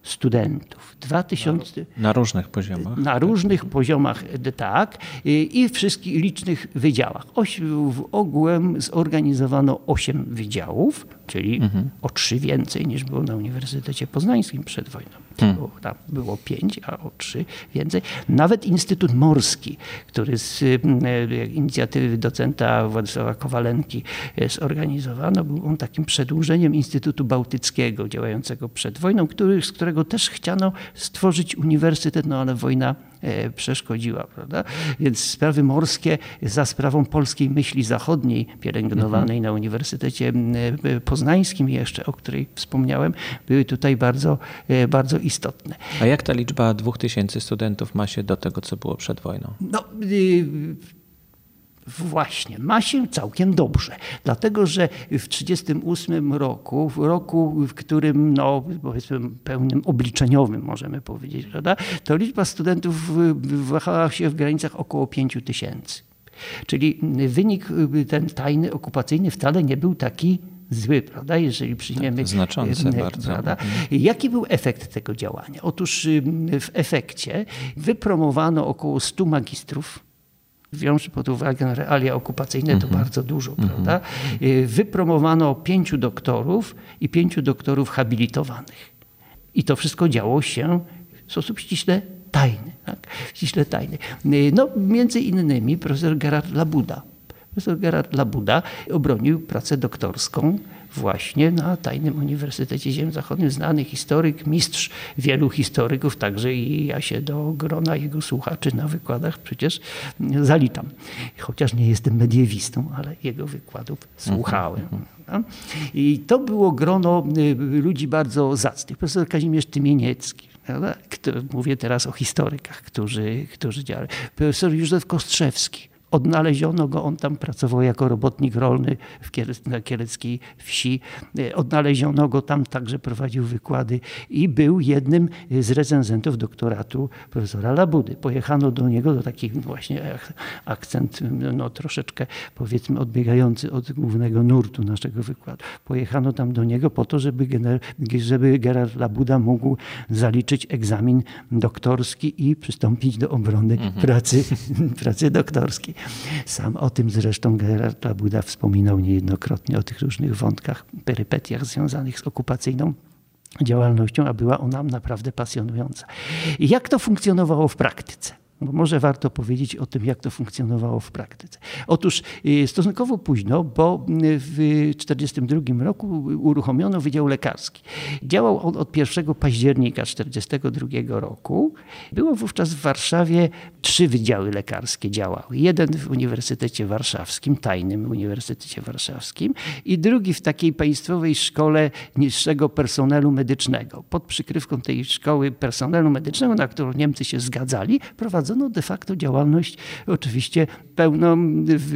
studentów. 2000, na różnych poziomach. Na różnych poziomach, tak. I w wszystkich licznych wydziałach. Oś, w ogółem zorganizowano 8 wydziałów czyli mhm. o trzy więcej niż było na Uniwersytecie Poznańskim przed wojną. Hmm. Było, tam było pięć, a o trzy więcej. Nawet Instytut Morski, który z e, inicjatywy docenta Władysława Kowalenki e, zorganizowano, był on takim przedłużeniem Instytutu Bałtyckiego działającego przed wojną, który, z którego też chciano stworzyć uniwersytet, no ale wojna przeszkodziła. Prawda? Więc sprawy morskie za sprawą polskiej myśli zachodniej pielęgnowanej mhm. na Uniwersytecie e, Poznańskim jeszcze, o której wspomniałem, były tutaj bardzo, e, bardzo istotne. A jak ta liczba dwóch tysięcy studentów ma się do tego, co było przed wojną? No, y, Właśnie, ma się całkiem dobrze, dlatego że w 1938 roku, w roku, w którym, no, powiedzmy, pełnym obliczeniowym możemy powiedzieć, prawda, to liczba studentów wahała się w granicach około 5 tysięcy. Czyli wynik ten tajny, okupacyjny wcale nie był taki zły, prawda, jeżeli przyjmiemy... Tak, znaczący bardzo. Prawda? Mhm. Jaki był efekt tego działania? Otóż w efekcie wypromowano około 100 magistrów, Wziąwszy pod uwagę realia okupacyjne, to mm -hmm. bardzo dużo, mm -hmm. prawda? Y, wypromowano pięciu doktorów i pięciu doktorów habilitowanych. I to wszystko działo się w sposób ściśle tajny. Tak? Ściśle tajny. Y, no, między innymi profesor Gerard Labuda. Profesor Gerard Labuda obronił pracę doktorską właśnie na Tajnym Uniwersytecie Ziem Zachodnich, znany historyk, mistrz wielu historyków, także i ja się do grona jego słuchaczy na wykładach przecież zaliczam. Chociaż nie jestem mediewistą, ale jego wykładów słuchałem. Mhm. I to było grono y, ludzi bardzo zacnych. Profesor Kazimierz Tymieniecki, mówię teraz o historykach, którzy, którzy działali. Profesor Józef Kostrzewski, Odnaleziono go, on tam pracował jako robotnik rolny w Kielec, na kieleckiej wsi. E, odnaleziono go tam, także prowadził wykłady i był jednym z recenzentów doktoratu profesora Labudy. Pojechano do niego, do takich właśnie akcent no, troszeczkę powiedzmy odbiegający od głównego nurtu naszego wykładu. Pojechano tam do niego po to, żeby, żeby Gerard Labuda mógł zaliczyć egzamin doktorski i przystąpić do obrony mhm. pracy, [LAUGHS] pracy doktorskiej. Sam o tym zresztą Gerard Labuda wspominał niejednokrotnie, o tych różnych wątkach, perypetiach związanych z okupacyjną działalnością, a była ona naprawdę pasjonująca. I jak to funkcjonowało w praktyce? Bo może warto powiedzieć o tym, jak to funkcjonowało w praktyce. Otóż y, stosunkowo późno, bo y, w 1942 roku uruchomiono Wydział Lekarski. Działał on od 1 października 1942 roku. Było wówczas w Warszawie trzy wydziały lekarskie działały. Jeden w Uniwersytecie Warszawskim, tajnym Uniwersytecie Warszawskim i drugi w takiej państwowej szkole niższego personelu medycznego. Pod przykrywką tej szkoły personelu medycznego, na którą Niemcy się zgadzali, prowadzono prowadzono de facto działalność, oczywiście pełną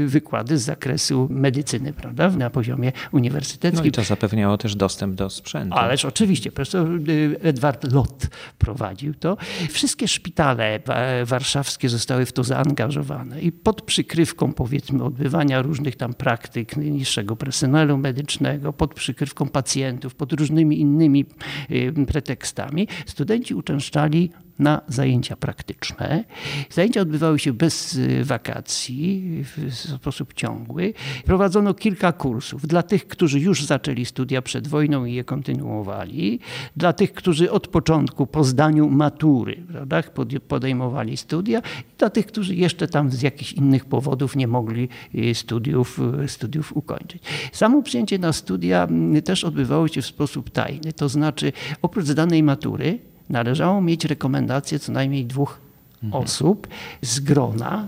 wykłady z zakresu medycyny, prawda, na poziomie uniwersyteckim. No i to zapewniało też dostęp do sprzętu. Ależ oczywiście, profesor y, Edward Lott prowadził to. Wszystkie szpitale warszawskie zostały w to zaangażowane i pod przykrywką powiedzmy odbywania różnych tam praktyk niższego personelu medycznego, pod przykrywką pacjentów, pod różnymi innymi y, pretekstami, studenci uczęszczali na zajęcia praktyczne. Zajęcia odbywały się bez y, wakacji, w sposób ciągły. Prowadzono kilka kursów dla tych, którzy już zaczęli studia przed wojną i je kontynuowali, dla tych, którzy od początku po zdaniu matury prawda, podejmowali studia i dla tych, którzy jeszcze tam z jakichś innych powodów nie mogli y, studiów, y, studiów ukończyć. Samo przyjęcie na studia mm, też odbywało się w sposób tajny, to znaczy oprócz danej matury należało mieć rekomendację co najmniej dwóch mhm. osób z grona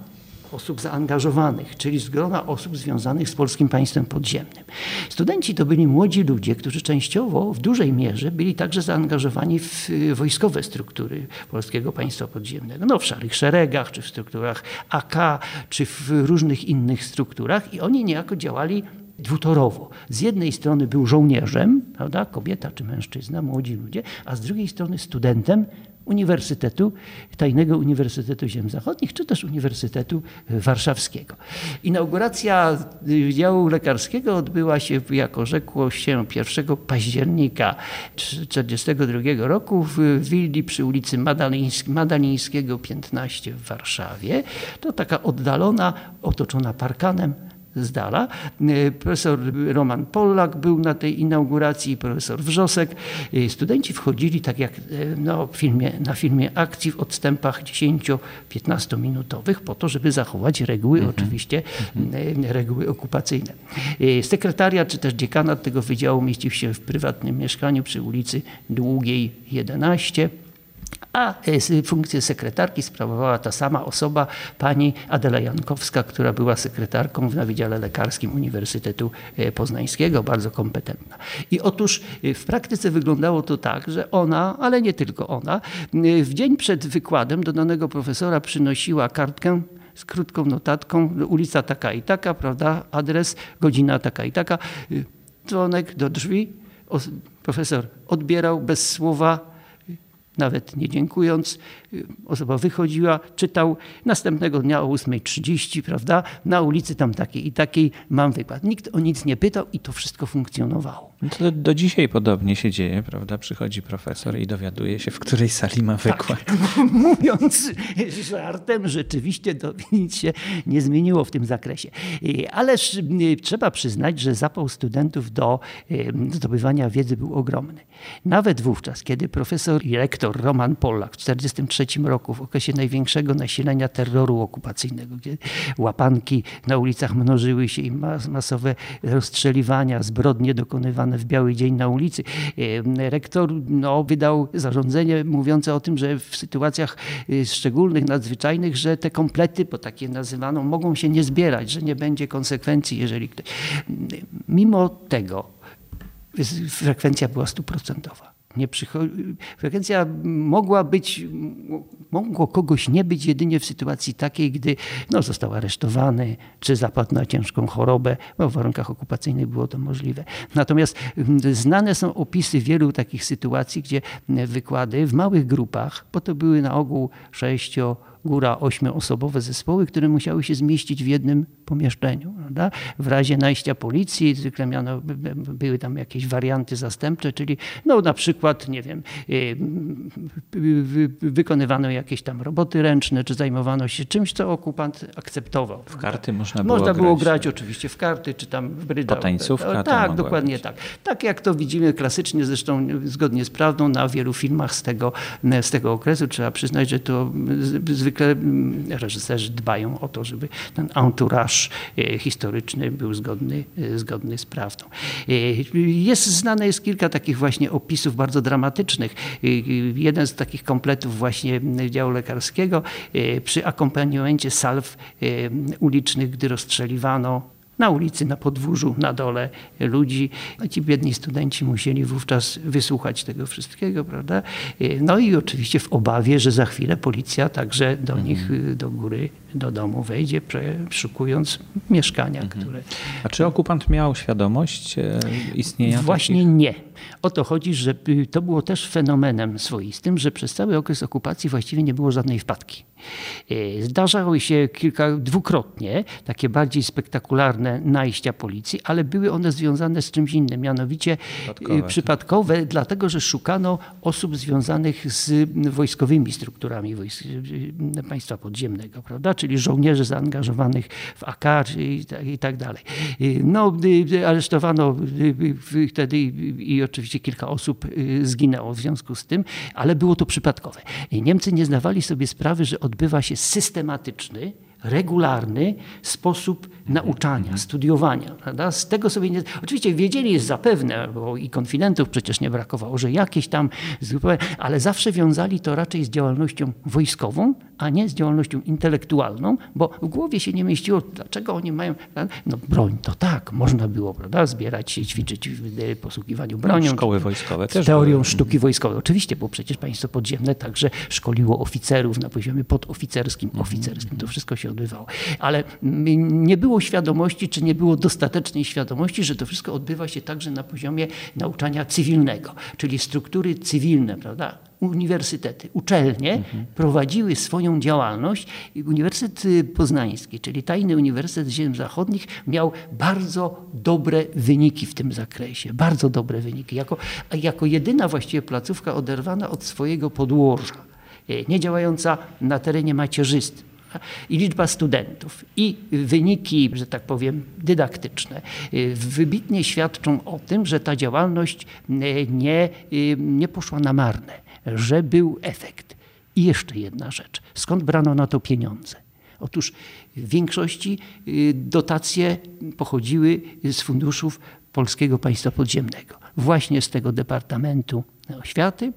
osób zaangażowanych, czyli z grona osób związanych z polskim państwem podziemnym. Studenci to byli młodzi ludzie, którzy częściowo w dużej mierze byli także zaangażowani w wojskowe struktury polskiego państwa podziemnego. No, w szarych szeregach, czy w strukturach AK, czy w różnych innych strukturach i oni niejako działali dwutorowo. Z jednej strony był żołnierzem, prawda, kobieta czy mężczyzna, młodzi ludzie, a z drugiej strony studentem Uniwersytetu, Tajnego Uniwersytetu Ziem Zachodnich, czy też Uniwersytetu Warszawskiego. Inauguracja Wydziału Lekarskiego odbyła się, jako rzekło się, 1 października 1942 roku w willi przy ulicy Madalińskiego 15 w Warszawie. To taka oddalona, otoczona parkanem z dala. E, profesor Roman Pollak był na tej inauguracji, profesor Wrzosek. E, studenci wchodzili tak jak e, no, filmie, na filmie akcji w odstępach 10-15 minutowych po to, żeby zachować reguły, mhm. oczywiście mhm. reguły okupacyjne. Sekretariat czy też dziekanat tego wydziału mieścił się w prywatnym mieszkaniu przy ulicy Długiej 11 a e, funkcję sekretarki sprawowała ta sama osoba, pani Adela Jankowska, która była sekretarką na Wydziale Lekarskim Uniwersytetu e, Poznańskiego, bardzo kompetentna. I otóż e, w praktyce wyglądało to tak, że ona, ale nie tylko ona, w dzień przed wykładem do danego profesora przynosiła kartkę z krótką notatką, ulica taka i taka, prawda, adres, godzina taka i taka, dzwonek do drzwi. Profesor odbierał bez słowa, nawet nie dziękując, osoba wychodziła, czytał, następnego dnia o 8.30, prawda, na ulicy tam takiej i takiej mam wykład. Nikt o nic nie pytał i to wszystko funkcjonowało. No to do dzisiaj podobnie się dzieje, prawda? Przychodzi profesor i dowiaduje się, w której sali ma wykład. Tak. [LAUGHS] Mówiąc żartem, rzeczywiście to [LAUGHS] nic się nie zmieniło w tym zakresie. Ależ trzeba przyznać, że zapał studentów do zdobywania wiedzy był ogromny. Nawet wówczas, kiedy profesor i rektor rektor Roman Polak w 1943 roku, w okresie największego nasilenia terroru okupacyjnego, gdzie łapanki na ulicach mnożyły się i masowe rozstrzeliwania, zbrodnie dokonywane w biały dzień na ulicy. Rektor no, wydał zarządzenie mówiące o tym, że w sytuacjach szczególnych, nadzwyczajnych, że te komplety, bo takie nazywano, mogą się nie zbierać, że nie będzie konsekwencji, jeżeli ktoś... Mimo tego frekwencja była stuprocentowa. Nie frekwencja mogła być, mogło kogoś nie być jedynie w sytuacji takiej, gdy no, został aresztowany, czy zapadł na ciężką chorobę, bo w warunkach okupacyjnych było to możliwe. Natomiast mm, znane są opisy wielu takich sytuacji, gdzie wykłady w małych grupach, bo to były na ogół sześcio, góra ośmioosobowe zespoły, które musiały się zmieścić w jednym pomieszczeniu. Prawda? W razie najścia policji zwykle miano, były tam jakieś warianty zastępcze, czyli no, na przykład, nie wiem, y, wykonywano jakieś tam roboty ręczne, czy zajmowano się czymś, co okupant akceptował. W karty można było Można było grać. grać oczywiście w karty, czy tam w bryda. Potańcówka Tak, dokładnie być. tak. Tak jak to widzimy klasycznie, zresztą zgodnie z prawdą na wielu filmach z tego, z tego okresu. Trzeba przyznać, że to zwykle reżyserzy dbają o to, żeby ten entourage E, historyczny był zgodny, e, zgodny z prawdą. E, jest znane jest kilka takich właśnie opisów bardzo dramatycznych. Jeden z takich kompletów właśnie działu lekarskiego przy akompaniamencie salw ulicznych, gdy rozstrzeliwano na ulicy, na podwórzu, na dole ludzi. Ci biedni studenci musieli wówczas wysłuchać tego wszystkiego, prawda? No i oczywiście w obawie, że za chwilę policja także do mhm. nich, do góry, do domu wejdzie, przeszukując mieszkania, mhm. które... A czy okupant miał świadomość e, istnienia Właśnie takich? nie. O to chodzi, że to było też fenomenem swoistym, że przez cały okres okupacji właściwie nie było żadnej wpadki. E, zdarzały się kilka, dwukrotnie takie bardziej spektakularne najścia policji, ale były one związane z czymś innym, mianowicie e, przypadkowe, przypadkowe dlatego że szukano osób związanych z wojskowymi strukturami wojsk, państwa podziemnego, prawda? Czyli żołnierzy zaangażowanych w AK i, i tak dalej. No, aresztowano wtedy i oczywiście kilka osób zginęło w związku z tym, ale było to przypadkowe. Niemcy nie zdawali sobie sprawy, że odbywa się systematyczny, regularny sposób nauczania, studiowania. Prawda? Z tego sobie nie... Oczywiście wiedzieli zapewne, bo i konfidentów przecież nie brakowało, że jakieś tam, ale zawsze wiązali to raczej z działalnością wojskową, a nie z działalnością intelektualną, bo w głowie się nie mieściło, dlaczego oni mają, no broń, to tak, można było, prawda, zbierać się, ćwiczyć w posługiwaniu bronią. Szkoły wojskowe też. Teorią były. sztuki wojskowej, oczywiście, bo przecież państwo podziemne także szkoliło oficerów na poziomie podoficerskim, mhm. oficerskim, to wszystko się odbywało. Ale nie było świadomości, czy nie było dostatecznej świadomości, że to wszystko odbywa się także na poziomie nauczania cywilnego, czyli struktury cywilne, prawda? uniwersytety, uczelnie mhm. prowadziły swoją działalność. Uniwersytet Poznański, czyli Tajny Uniwersytet Ziem Zachodnich, miał bardzo dobre wyniki w tym zakresie. Bardzo dobre wyniki. Jako, jako jedyna właściwie placówka oderwana od swojego podłoża, e, nie działająca na terenie macierzystym i liczba studentów, i wyniki, że tak powiem, dydaktyczne y, wybitnie świadczą o tym, że ta działalność y, nie, y, nie poszła na marne, że był efekt. I jeszcze jedna rzecz. Skąd brano na to pieniądze? Otóż w większości dotacje pochodziły z funduszów Polskiego Państwa Podziemnego, właśnie z tego Departamentu Oświaty,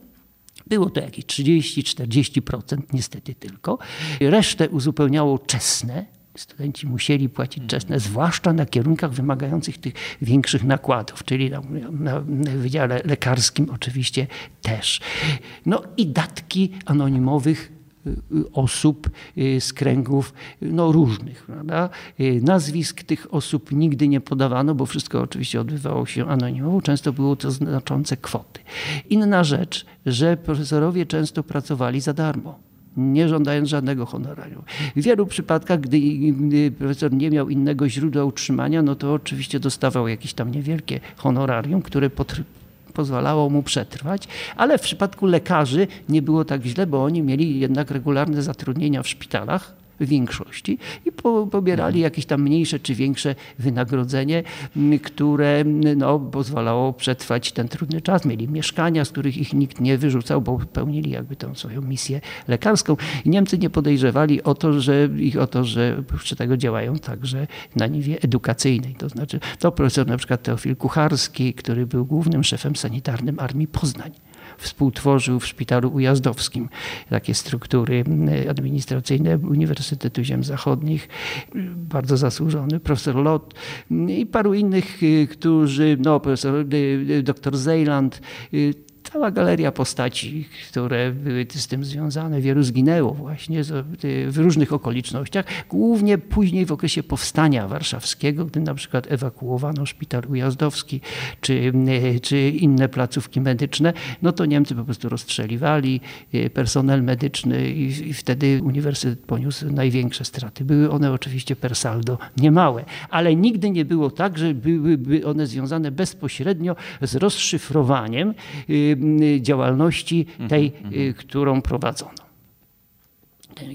było to jakieś 30-40% niestety tylko. Resztę uzupełniało czesne, Studenci musieli płacić czesne, zwłaszcza na kierunkach wymagających tych większych nakładów, czyli na, na, na, Wydziale Lekarskim oczywiście też. No i datki anonimowych osób y, z kręgów no, różnych. Prawda? Y, nazwisk tych osób nigdy nie podawano, bo wszystko oczywiście odbywało się anonimowo. Często było to znaczące kwoty. Inna rzecz, że profesorowie często pracowali za darmo nie żądając żadnego honorarium. W wielu przypadkach, gdy profesor nie miał innego źródła utrzymania, no to oczywiście dostawał jakieś tam niewielkie honorarium, które pozwalało mu przetrwać, ale w przypadku lekarzy nie było tak źle, bo oni mieli jednak regularne zatrudnienia w szpitalach, większości i po, pobierali jakieś tam mniejsze czy większe wynagrodzenie, które no, pozwalało przetrwać ten trudny czas. Mieli mieszkania, z których ich nikt nie wyrzucał, bo pełnili jakby tą swoją misję lekarską. I Niemcy nie podejrzewali o to, że ich o to, że przy tego działają także na niwie edukacyjnej. To znaczy, to profesor na przykład Teofil Kucharski, który był głównym szefem sanitarnym Armii Poznań współtworzył w Szpitalu Ujazdowskim takie struktury administracyjne Uniwersytetu Ziem Zachodnich. Bardzo zasłużony profesor Lot i paru innych, e, którzy, no profesor e, dr Zeyland, cała galeria postaci, które były z tym związane. Wielu zginęło właśnie w różnych okolicznościach. Głównie później w okresie powstania warszawskiego, gdy na przykład ewakuowano szpital ujazdowski czy, czy inne placówki medyczne, no to Niemcy po prostu rozstrzeliwali e, personel medyczny i, i wtedy uniwersytet poniósł największe straty. Były one oczywiście per saldo niemałe, ale nigdy nie było tak, że byłyby one związane bezpośrednio z rozszyfrowaniem e, działalności tej, mhm, mhm. którą prowadzono.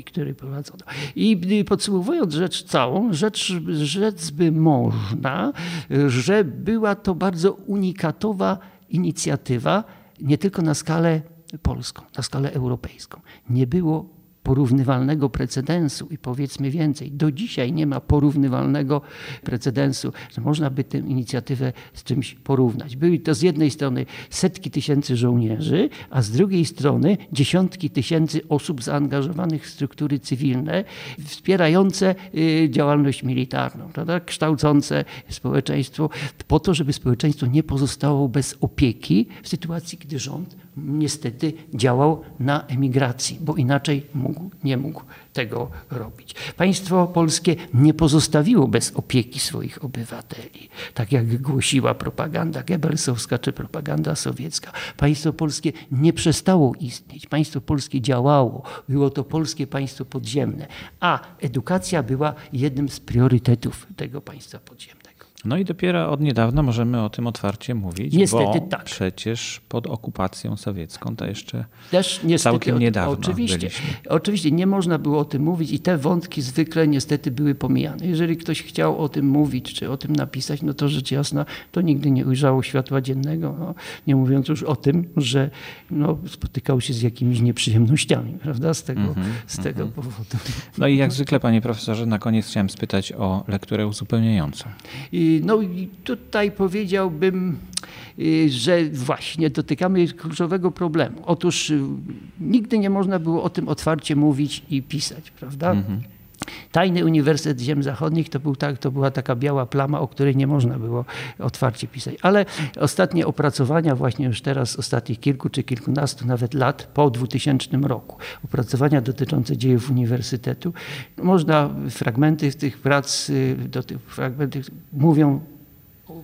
Której prowadzono. I y, podsumowując rzecz całą, rzecz, rzec by można, że była to bardzo unikatowa inicjatywa, nie tylko na skalę polską, na skalę europejską. Nie było porównywalnego precedensu i powiedzmy więcej, do dzisiaj nie ma porównywalnego precedensu, że można by tę inicjatywę z czymś porównać. Były to z jednej strony setki tysięcy żołnierzy, a z drugiej strony dziesiątki tysięcy osób zaangażowanych w struktury cywilne, wspierające y, działalność militarną, prawda? kształcące społeczeństwo po to, żeby społeczeństwo nie pozostało bez opieki w sytuacji, gdy rząd niestety działał na emigracji, bo inaczej mógł, nie mógł tego robić. Państwo polskie nie pozostawiło bez opieki swoich obywateli, tak jak głosiła propaganda Goebbelsowska czy propaganda sowiecka. Państwo polskie nie przestało istnieć. Państwo polskie działało. Było to polskie państwo podziemne, a edukacja była jednym z priorytetów tego państwa podziemnego. No i dopiero od niedawna możemy o tym otwarcie mówić, niestety bo tak. przecież pod okupacją sowiecką to jeszcze Też niestety, całkiem niedawno oczywiście, byliśmy. Oczywiście nie można było o tym mówić i te wątki zwykle niestety były pomijane. Jeżeli ktoś chciał o tym mówić czy o tym napisać, no to rzecz jasna, to nigdy nie ujrzało światła dziennego. No, nie mówiąc już o tym, że no, spotykał się z jakimiś nieprzyjemnościami prawda? z tego, mm -hmm, z tego mm -hmm. powodu. No i jak zwykle panie profesorze, na koniec chciałem spytać o lekturę uzupełniającą. I no i tutaj powiedziałbym, y, że właśnie dotykamy kluczowego problemu. Otóż y, nigdy nie można było o tym otwarcie mówić i pisać, prawda? Mhm. Tajny Uniwersytet Ziem Zachodnich to, był tak, to była taka biała plama, o której nie można było otwarcie pisać. Ale ostatnie opracowania, właśnie już teraz, ostatnich kilku czy kilkunastu nawet lat po 2000 roku, opracowania dotyczące dziejów Uniwersytetu, można, fragmenty tych prac, y, do tych fragmenty mówią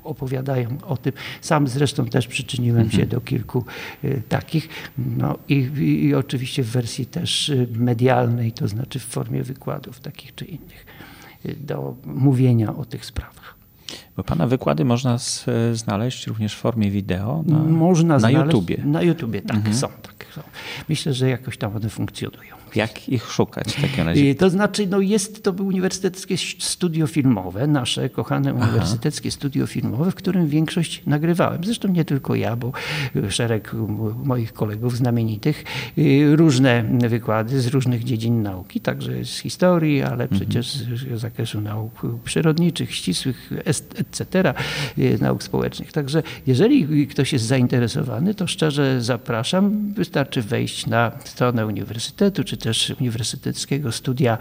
opowiadają o tym. Sam zresztą też przyczyniłem się mhm. do kilku y, takich. No i, i, oczywiście w wersji też y, medialnej, to znaczy w formie wykładów takich czy innych, y, do mówienia o tych sprawach. Bo Pana wykłady można z, znaleźć również w formie wideo na, można na znaleźć, YouTubie. Na YouTubie, tak, mhm. są, tak, są. Myślę, że jakoś tam one funkcjonują. Jak ich szukać w takim razie? To znaczy, no jest to uniwersyteckie studio filmowe, nasze kochane Aha. uniwersyteckie studio filmowe, w którym większość nagrywałem. Zresztą nie tylko ja, bo szereg moich kolegów znamienitych, y, różne wykłady z różnych dziedzin nauki, także z historii, ale mhm. przecież z zakresu nauk przyrodniczych, ścisłych, etc., y, nauk społecznych. Także jeżeli ktoś jest zainteresowany, to szczerze zapraszam. Wystarczy wejść na stronę uniwersytetu, czy też Uniwersyteckiego Studia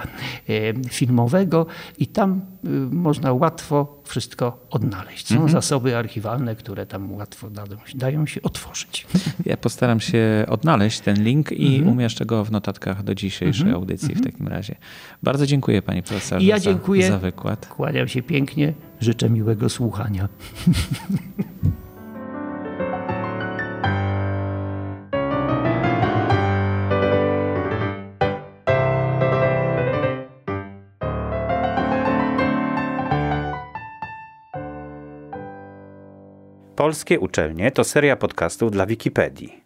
e, Filmowego i tam e, można łatwo wszystko odnaleźć. Są mhm. zasoby archiwalne, które tam łatwo dają, dają, się otworzyć. Ja postaram się odnaleźć ten link i mhm. umieszczę go w notatkach do dzisiejszej mhm. audycji w mhm. takim razie. Bardzo dziękuję panie profesorze ja dziękuję. Za, za wykład. Kłaniam się pięknie. Życzę miłego słuchania. Polskie uczelnie to seria podcastów dla Wikipedii.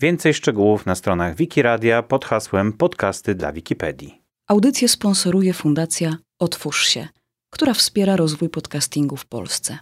Więcej szczegółów na stronach Wikiradia pod hasłem Podcasty dla Wikipedii. Audycję sponsoruje Fundacja Otwórz się, która wspiera rozwój podcastingu w Polsce.